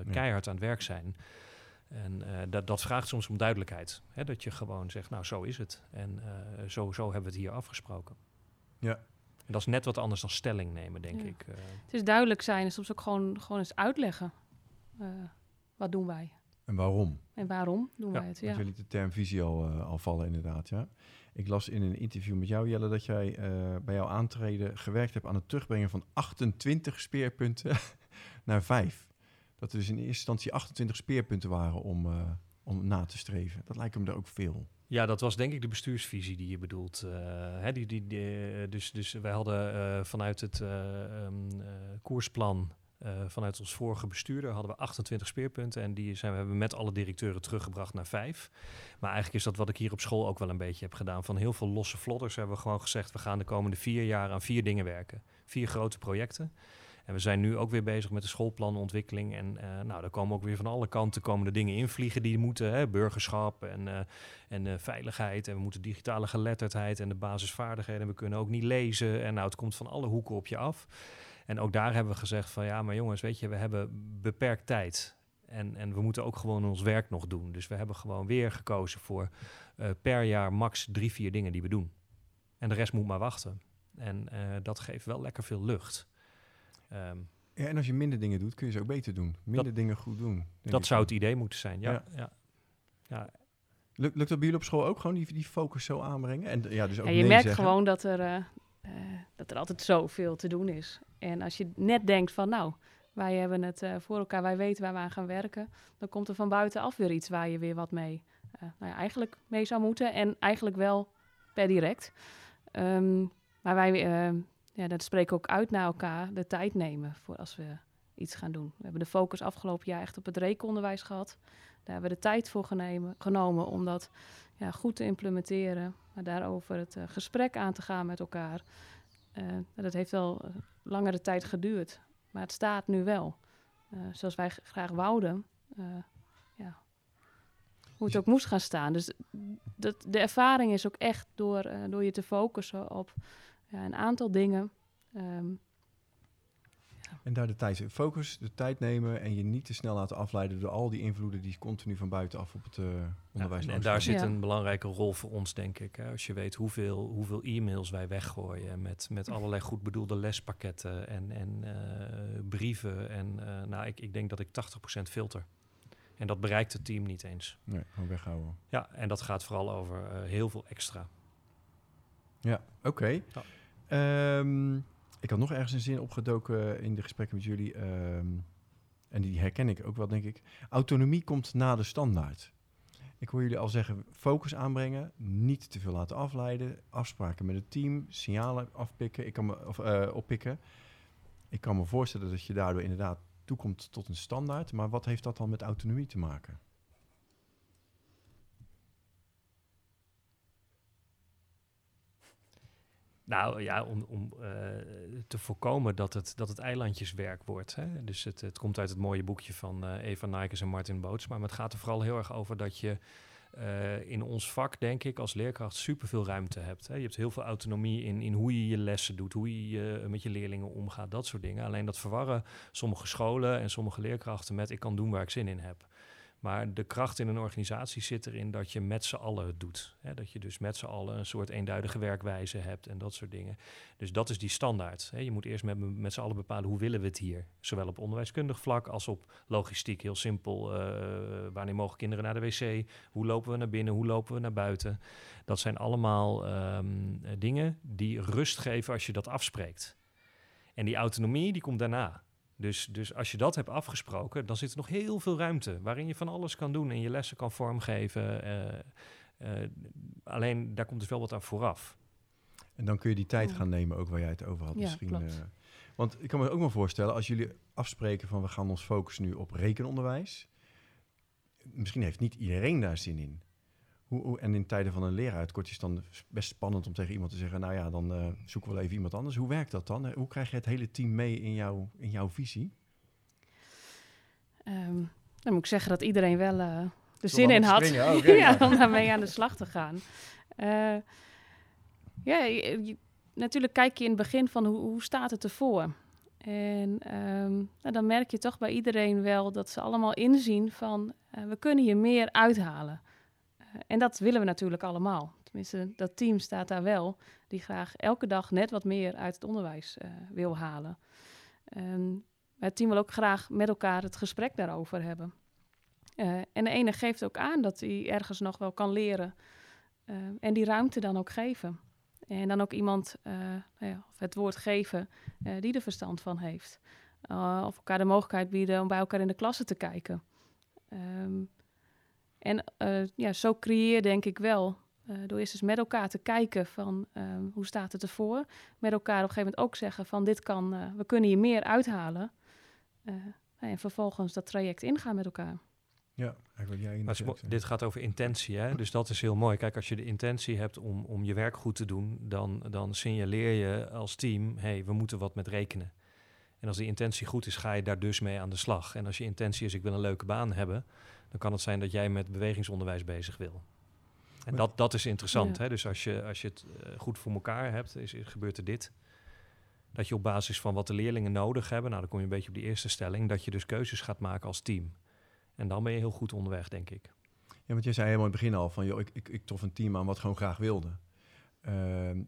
eh, Ja. keihard aan het werk zijn. En eh, dat, dat vraagt soms om duidelijkheid. Hè? Dat je gewoon zegt, nou zo is het. En eh, zo, zo hebben we het hier afgesproken. Ja. En dat is net wat anders dan stelling nemen, denk Ja. ik. Het is duidelijk zijn en soms ook gewoon, gewoon eens uitleggen. eh, wat doen wij En waarom? en waarom doen Ja, wij het? Ja. je liet de term visie al, al vallen, inderdaad. Ja. Ik las in een interview met jou, Jelle, dat jij eh, bij jouw aantreden gewerkt hebt aan het terugbrengen van 28 speerpunten naar 5. Dat er dus in eerste instantie 28 speerpunten waren om, eh, om na te streven. Dat lijkt me er ook veel. Ja, dat was denk ik de bestuursvisie die je bedoelt. eh, hè, die, die, dus, dus wij hadden vanuit het eh, ehm, eh, koersplan, eh, vanuit ons vorige bestuurder, hadden we 28 speerpunten. En die zijn we hebben met alle directeuren teruggebracht naar vijf. Maar eigenlijk is dat wat ik hier op school ook wel een beetje heb gedaan. Van heel veel losse vlodders hebben we gewoon gezegd, we gaan de komende vier jaar aan vier dingen werken. Vier grote projecten. En we zijn nu ook weer bezig met de schoolplanontwikkeling. En eh, nou, daar komen ook weer van alle kanten komen de dingen invliegen die moeten. Hè, burgerschap en, eh, en veiligheid. En we moeten digitale geletterdheid en de basisvaardigheden. En we kunnen ook niet lezen. En nou, het komt van alle hoeken op je af. En ook daar hebben we gezegd van ja, maar jongens, weet je, we hebben beperkt tijd. En, en we moeten ook gewoon ons werk nog doen. Dus we hebben gewoon weer gekozen voor eh, per jaar max drie, vier dingen die we doen. En de rest moet maar wachten. En eh, dat geeft wel lekker veel lucht. Ehm, Ja, en als je minder dingen doet, kun je ze ook beter doen. Minder dingen goed doen. dat zou het idee moeten zijn. Ja, Ja. ja. ja. Lukt, lukt dat bij jullie op school ook gewoon, die, die focus zo aanbrengen? En ja, dus ook Ja, je nee merkt zeggen? gewoon dat er, eh, eh, dat er altijd zoveel te doen is. En als je net denkt van nou, wij hebben het eh, voor elkaar, wij weten waar we aan gaan werken, dan komt er van buitenaf weer iets waar je weer wat mee, eh, nou ja, eigenlijk mee zou moeten. En eigenlijk wel per direct. Ehm, maar wij, eh, ja, dat spreken ook uit naar elkaar, de tijd nemen voor als we iets gaan doen. We hebben de focus afgelopen jaar echt op het rekenonderwijs gehad. Daar hebben we de tijd voor genomen om dat ja, goed te implementeren. Maar daarover het eh, gesprek aan te gaan met elkaar. Eh, dat heeft wel eh, langere tijd geduurd. Maar het staat nu wel. Zoals wij graag wouden. ja. Hoe het ook moest gaan staan. Dus dat, de ervaring is ook echt door, door je te focussen op ja, een aantal dingen. Ehm, En daar de tijd, focus, de tijd nemen en je niet te snel laten afleiden door al die invloeden die continu van buitenaf op het uh, onderwijs ja, en, en daar zit Ja. een belangrijke rol voor ons, denk ik. Hè. Als je weet hoeveel, hoeveel e-mails wij weggooien met, met allerlei goed bedoelde lespakketten en, en eh, brieven. En eh, nou, ik, ik denk dat ik 80% filter. En dat bereikt het team niet eens. Nee, gewoon weghouden. Ja, en dat gaat vooral over eh, heel veel extra. Ja, oké. Ja. Ehm, ik had nog ergens een zin opgedoken in de gesprekken met jullie. ehm, en die herken ik ook wel, denk ik. Autonomie komt na de standaard. Ik hoor jullie al zeggen, focus aanbrengen, niet te veel laten afleiden, afspraken met het team, signalen afpikken, ik kan me, of, eh, oppikken. Ik kan me voorstellen dat je daardoor inderdaad toekomt tot een standaard. Maar wat heeft dat dan met autonomie te maken? Nou ja, om, om eh, te voorkomen dat het, dat het eilandjeswerk wordt. Hè? Dus het, het komt uit het mooie boekje van eh, Eva Nijkes en Martin Bootsma. Maar het gaat er vooral heel erg over dat je eh, in ons vak, denk ik, als leerkracht superveel ruimte hebt. Hè? Je hebt heel veel autonomie in, in hoe je je lessen doet, hoe je met je leerlingen omgaat, dat soort dingen. Alleen dat verwarren sommige scholen en sommige leerkrachten met ik kan doen waar ik zin in heb. Maar de kracht in een organisatie zit erin dat je met z'n allen het doet. Dat je dus met z'n allen een soort eenduidige werkwijze hebt en dat soort dingen. Dus dat is die standaard. Je moet eerst met, met z'n allen bepalen hoe willen we het hier. Zowel op onderwijskundig vlak als op logistiek. Heel simpel. eh, wanneer mogen kinderen naar de wc? Hoe lopen we naar binnen? Hoe lopen we naar buiten? Dat zijn allemaal ehm, eh, dingen die rust geven als je dat afspreekt. En die autonomie die komt daarna. Dus, dus als je dat hebt afgesproken, dan zit er nog heel veel ruimte waarin je van alles kan doen en je lessen kan vormgeven. eh, eh, alleen daar komt dus wel wat aan vooraf. En dan kun je die tijd gaan nemen, ook waar jij het over had. Ja, misschien, klopt. eh, want ik kan me ook wel voorstellen, als jullie afspreken van we gaan ons focussen nu op rekenonderwijs. Misschien heeft niet iedereen daar zin in. Hoe, hoe, en in tijden van een leraaruitkort is het dan best spannend om tegen iemand te zeggen, nou ja, dan eh, zoeken we wel even iemand anders. Hoe werkt dat dan? Hoe krijg je het hele team mee in, jouw in jouw visie? Ehm, dan moet ik zeggen dat iedereen wel er Wil zin in had springen? Oh, ja, ja. om daarmee aan de slag te gaan. Eh, ja, je- je- natuurlijk kijk je in het begin van hoe, hoe staat het ervoor. En ehm, nou, dan merk je toch bij iedereen wel dat ze allemaal inzien van we kunnen hier meer uithalen. En dat willen we natuurlijk allemaal. Tenminste, dat team staat daar wel, die graag elke dag net wat meer uit het onderwijs eh, wil halen. Ehm, het team wil ook graag met elkaar het gesprek daarover hebben. Eh, en de ene geeft ook aan dat hij ergens nog wel kan leren. eh, en die ruimte dan ook geven. En dan ook iemand eh, nou ja, of het woord geven die er verstand van heeft. Of elkaar de mogelijkheid bieden om bij elkaar in de klasse te kijken. Ehm, en eh, ja, zo creëer denk ik wel, eh, door eerst eens met elkaar te kijken van ehm, hoe staat het ervoor. Met elkaar op een gegeven moment ook zeggen van dit kan, eh, we kunnen hier meer uithalen. Eh, en vervolgens dat traject ingaan met elkaar. Ja, eigenlijk wat jij Maar het dit gaat over intentie, hè? dus dat is heel mooi. Kijk, als je de intentie hebt om, om je werk goed te doen, dan, dan signaleer je als team, hey, we moeten wat met rekenen. En als die intentie goed is, ga je daar dus mee aan de slag. En als je intentie is, ik wil een leuke baan hebben, dan kan het zijn dat jij met bewegingsonderwijs bezig wil. En dat, dat is interessant. Ja. Hè? Dus als je, als je het eh, goed voor elkaar hebt, is, gebeurt er dit. Dat je op basis van wat de leerlingen nodig hebben, nou dan kom je een beetje op die eerste stelling, dat je dus keuzes gaat maken als team. En dan ben je heel goed onderweg, denk ik. Ja, want jij zei helemaal in het begin al van, joh, ik, ik, ik trof een team aan wat gewoon graag wilde. Ehm,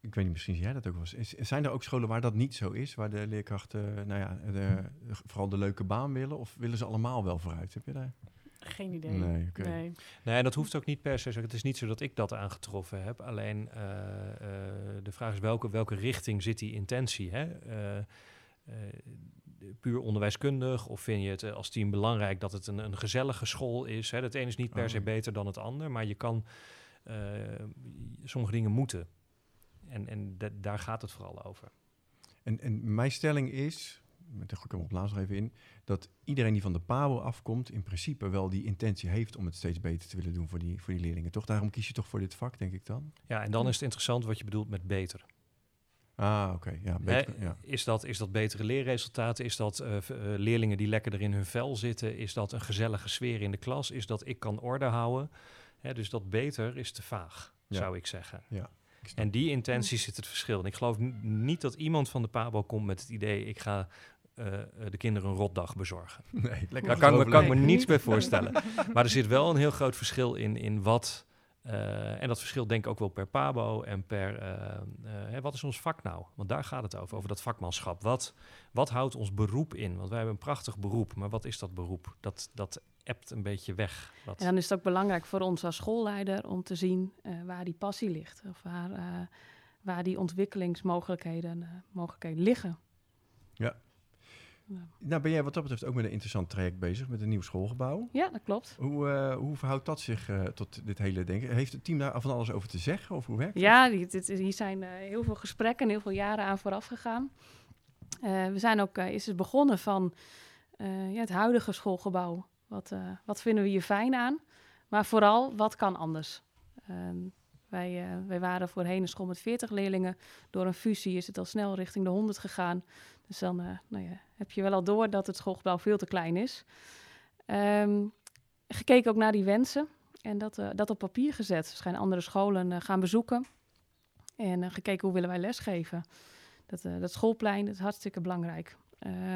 ik weet niet, misschien zie jij dat ook wel eens. Zijn er ook scholen waar dat niet zo is? Waar de leerkrachten, nou ja, de, vooral de leuke baan willen? Of willen ze allemaal wel vooruit? Heb je daar? Geen idee. Nee. Nee. Nee, en dat hoeft ook niet per se. Het is niet zo dat ik dat aangetroffen heb. Alleen eh, eh, de vraag is welke, welke richting zit die intentie? Hè? Eh, eh, puur onderwijskundig? Of vind je het als team belangrijk dat het een, een gezellige school is? Hè? Het een is niet per Oh, se ja. beter dan het ander, maar je kan eh, sommige dingen moeten. En, en da- daar gaat het vooral over. En, en mijn stelling is, met de kom op nog even in, dat iedereen die van de PABO afkomt, in principe wel die intentie heeft om het steeds beter te willen doen voor die, voor die leerlingen. Toch? Daarom kies je toch voor dit vak, denk ik dan? Ja, en dan is het interessant wat je bedoelt met beter. Ah, oké. Ja, beter, ja. Is, dat, is dat betere leerresultaten? Is dat eh, eh, leerlingen die lekker er in hun vel zitten? Is dat een gezellige sfeer in de klas? Is dat ik kan orde houden? Hè, dus dat beter is te vaag, Ja. zou ik zeggen. Ik snap. En die intentie zit het verschil. En ik geloof niet dat iemand van de PABO komt met het idee... ik ga eh, eh, de kinderen een rotdag bezorgen. Nee, lekker Daar kan ik me, kan me niets bij voorstellen. Maar er zit wel een heel groot verschil in, in wat... eh, en dat verschil denk ik ook wel per PABO en per... eh, eh, hè, wat is ons vak nou? Want daar gaat het over, over dat vakmanschap. Wat, wat houdt ons beroep in? Want wij hebben een prachtig beroep, maar wat is dat beroep? Dat, dat ebt een beetje weg. Dat, En dan is het ook belangrijk voor ons als schoolleider om te zien eh, waar die passie ligt. Of waar, eh, waar die ontwikkelingsmogelijkheden eh, mogelijkheden liggen. Nou, ben jij wat dat betreft ook met een interessant traject bezig met een nieuw schoolgebouw. Ja, dat klopt. Hoe, eh, hoe verhoudt dat zich eh, tot dit hele denken? Heeft het team daar van alles over te zeggen? Of hoe werkt het? Ja, dit, hier zijn eh, heel veel gesprekken en heel veel jaren aan vooraf gegaan. We zijn ook, is het begonnen van ja, het huidige schoolgebouw. Wat, wat vinden we hier fijn aan? Maar vooral, wat kan anders? Ehm, wij, uh, wij waren voorheen een school met 40 leerlingen. Door een fusie is het al snel richting de 100 gegaan. Dus dan uh, nou ja, heb je wel al door dat het schoolgebouw veel te klein is. Um, gekeken ook naar die wensen en dat, uh, dat op papier gezet. Dus gaan andere scholen uh, gaan bezoeken en gekeken hoe willen wij lesgeven. Dat, dat schoolplein dat is hartstikke belangrijk.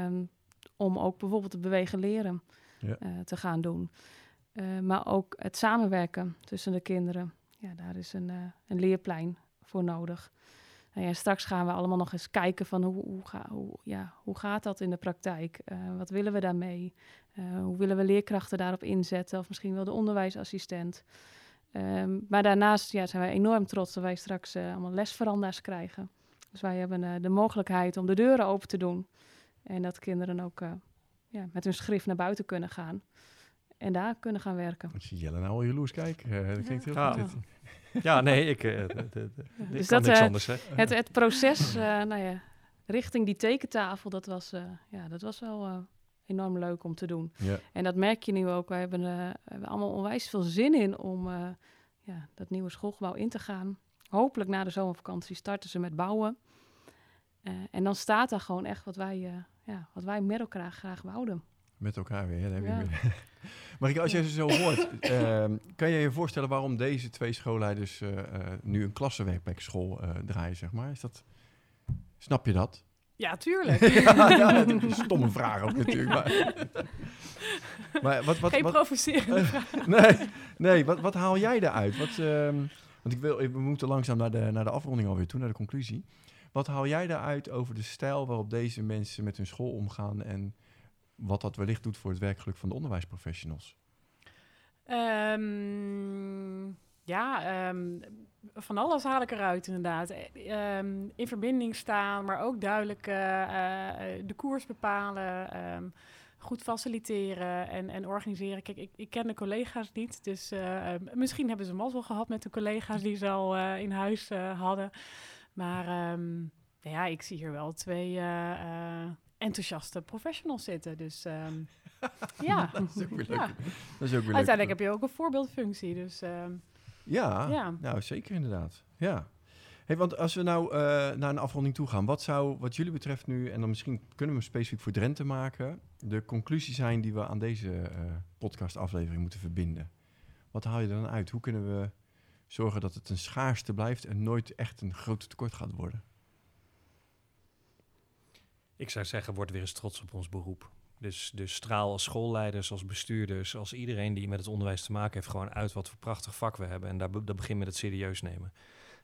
Um, om ook bijvoorbeeld het bewegen leren ja. te gaan doen. maar ook het samenwerken tussen de kinderen. Ja, daar is een, een leerplein voor nodig. Nou ja, straks gaan we allemaal nog eens kijken van hoe, hoe, ga, hoe, ja, hoe gaat dat in de praktijk? Uh, wat willen we daarmee? Uh, hoe willen we leerkrachten daarop inzetten? Of misschien wel de onderwijsassistent. Um, maar daarnaast ja, zijn wij enorm trots dat wij straks uh, allemaal lesveranda's krijgen. Dus wij hebben de mogelijkheid om de deuren open te doen. En dat kinderen ook ja, met hun schrift naar buiten kunnen gaan. En daar kunnen gaan werken. Ik zie Jelle nou al jaloers kijken. dat klinkt heel ja. goed. Ja, nee, ik, uh, de, de, de, ja, ik dus kan dat, niks uh, anders. Hè. Het, het proces, uh, nou ja, richting die tekentafel, dat was, uh, ja, dat was wel enorm leuk om te doen. Ja. En dat merk je nu ook. We hebben, we hebben allemaal onwijs veel zin in om ja, dat nieuwe schoolgebouw in te gaan. Hopelijk na de zomervakantie starten ze met bouwen. Uh, en dan staat daar gewoon echt wat wij, uh, ja, wat wij met elkaar graag wouden. Met elkaar weer, hè? Ja. weer. Marike, als je ze zo hoort, uh, kan je je voorstellen waarom deze twee schoolleiders uh, nu een klassenwerkplek school uh, draaien, zeg maar? Is dat, snap je dat? Ja, tuurlijk. ja, ja, dat is een stomme vraag ook natuurlijk. Maar, maar wat, wat, Geen wat, provocerende vraag. nee, nee wat, wat haal jij eruit? Wat, um, want ik wil, we moeten langzaam naar de, naar de afronding alweer toe, naar de conclusie. Wat haal jij daaruit over de stijl waarop deze mensen met hun school omgaan en wat dat wellicht doet voor het werkgeluk van de onderwijsprofessionals? Um, ja, um, van alles haal ik eruit inderdaad. Um, in verbinding staan, maar ook duidelijk uh, uh, de koers bepalen. goed faciliteren en, en organiseren. Kijk, ik, ik ken de collega's niet, dus uh, misschien hebben ze mazzel gehad met de collega's die ze al in huis hadden. Maar um, ja, ik zie hier wel twee enthousiaste professionals zitten. Dus um, ja. dat is ook weer leuk. ja. Dat is ook weer Uiteindelijk leuk. heb je ook een voorbeeldfunctie. Dus um, ja, ja, nou zeker inderdaad. Ja. Hey, want als we nou uh, naar een afronding toe gaan, wat zou wat jullie betreft nu, en dan misschien kunnen we specifiek voor Drenthe maken, de conclusie zijn die we aan deze uh, podcastaflevering moeten verbinden? Wat haal je er dan uit? Hoe kunnen we zorgen dat het een schaarste blijft en nooit echt een groot tekort gaat worden? Ik zou zeggen, word weer eens trots op ons beroep. Dus, dus straal als schoolleiders, als bestuurders, als iedereen die met het onderwijs te maken heeft, gewoon uit wat voor prachtig vak we hebben. En daar, dat begint met het serieus nemen.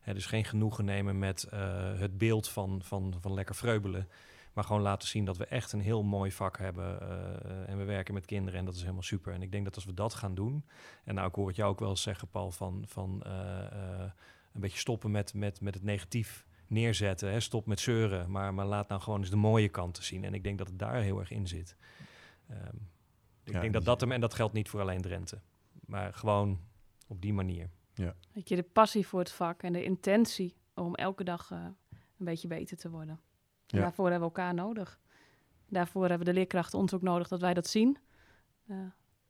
Dus geen genoegen nemen met uh, het beeld van, van, van lekker vreubelen. Maar gewoon laten zien dat we echt een heel mooi vak hebben. Uh, en we werken met kinderen en dat is helemaal super. En ik denk dat als we dat gaan doen. En nou, ik hoor het jou ook wel zeggen, Paul, van, van uh, een beetje stoppen met, met, met het negatief neerzetten. Hè? Stop met zeuren, maar, maar laat nou gewoon eens de mooie kanten zien. En ik denk dat het daar heel erg in zit. Um, ik ja, denk dat dat hem, en dat geldt niet voor alleen Drenthe, maar gewoon op die manier. Ja. Dat je de passie voor het vak en de intentie om elke dag uh, een beetje beter te worden. Ja. Daarvoor hebben we elkaar nodig. Daarvoor hebben de leerkrachten ons ook nodig dat wij dat zien uh,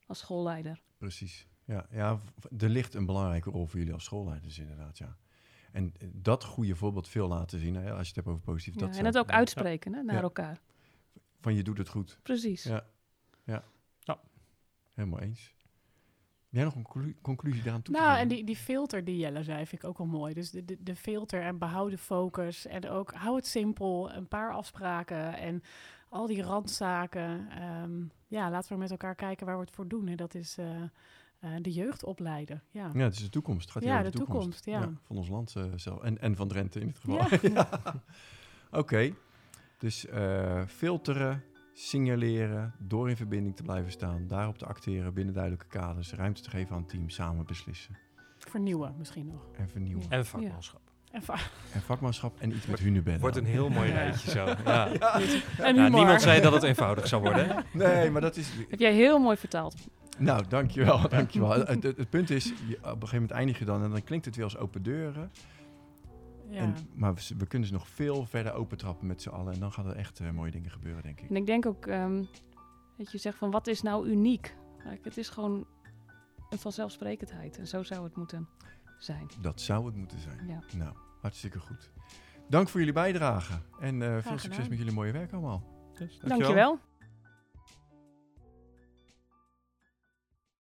als schoolleider. Precies. Ja, ja, er ligt een belangrijke rol voor jullie als schoolleiders inderdaad, ja. En dat goede voorbeeld veel laten zien, hè, als je het hebt over positief. Ja, dat en het ook uitspreken ja. hè, naar ja. elkaar. Van je doet het goed. Precies. Ja, ja. ja. helemaal eens. Jij nog een conclu- conclusie daaraan toe te Nou, en die, die filter die Jelle zei, vind ik ook wel mooi. Dus de, de, de filter en behouden focus. En ook hou het simpel, een paar afspraken en al die randzaken. Ehm, ja, laten we met elkaar kijken waar we het voor doen. En dat is eh, eh, de jeugd opleiden. Ja, Ja, het is de toekomst. Het gaat Ja, over de toekomst, ja. van ons land eh, zelf. En, en van Drenthe in dit geval. Ja. Ja. Oké, dus eh, filteren, signaleren, door in verbinding te blijven staan, daarop te acteren binnen duidelijke kaders, ruimte te geven aan het team, samen beslissen vernieuwen misschien nog. en vernieuwen. En vakmanschap. En, va- En vakmanschap en iets met hunebedden. Wordt een heel mooi rijtje zo. Ja. en Ja, niemand zei dat het eenvoudig zou worden. hè? Nee, maar dat is... Heb jij heel mooi vertaald. Nou, dankjewel, dankjewel. Het, het, het punt is, je, op een gegeven moment eindig je dan en dan klinkt het weer als open deuren. Ja. En, maar we, we kunnen ze nog veel verder opentrappen met z'n allen. En dan gaan er echt eh, mooie dingen gebeuren, denk ik. En ik denk ook ehm, dat je zegt van wat is nou uniek? Kijk, het is gewoon een vanzelfsprekendheid. En zo zou het moeten zijn. Dat zou het moeten zijn. Ja. Nou, hartstikke goed. Dank voor jullie bijdrage. En eh, veel succes met jullie mooie werk allemaal. Dankjewel.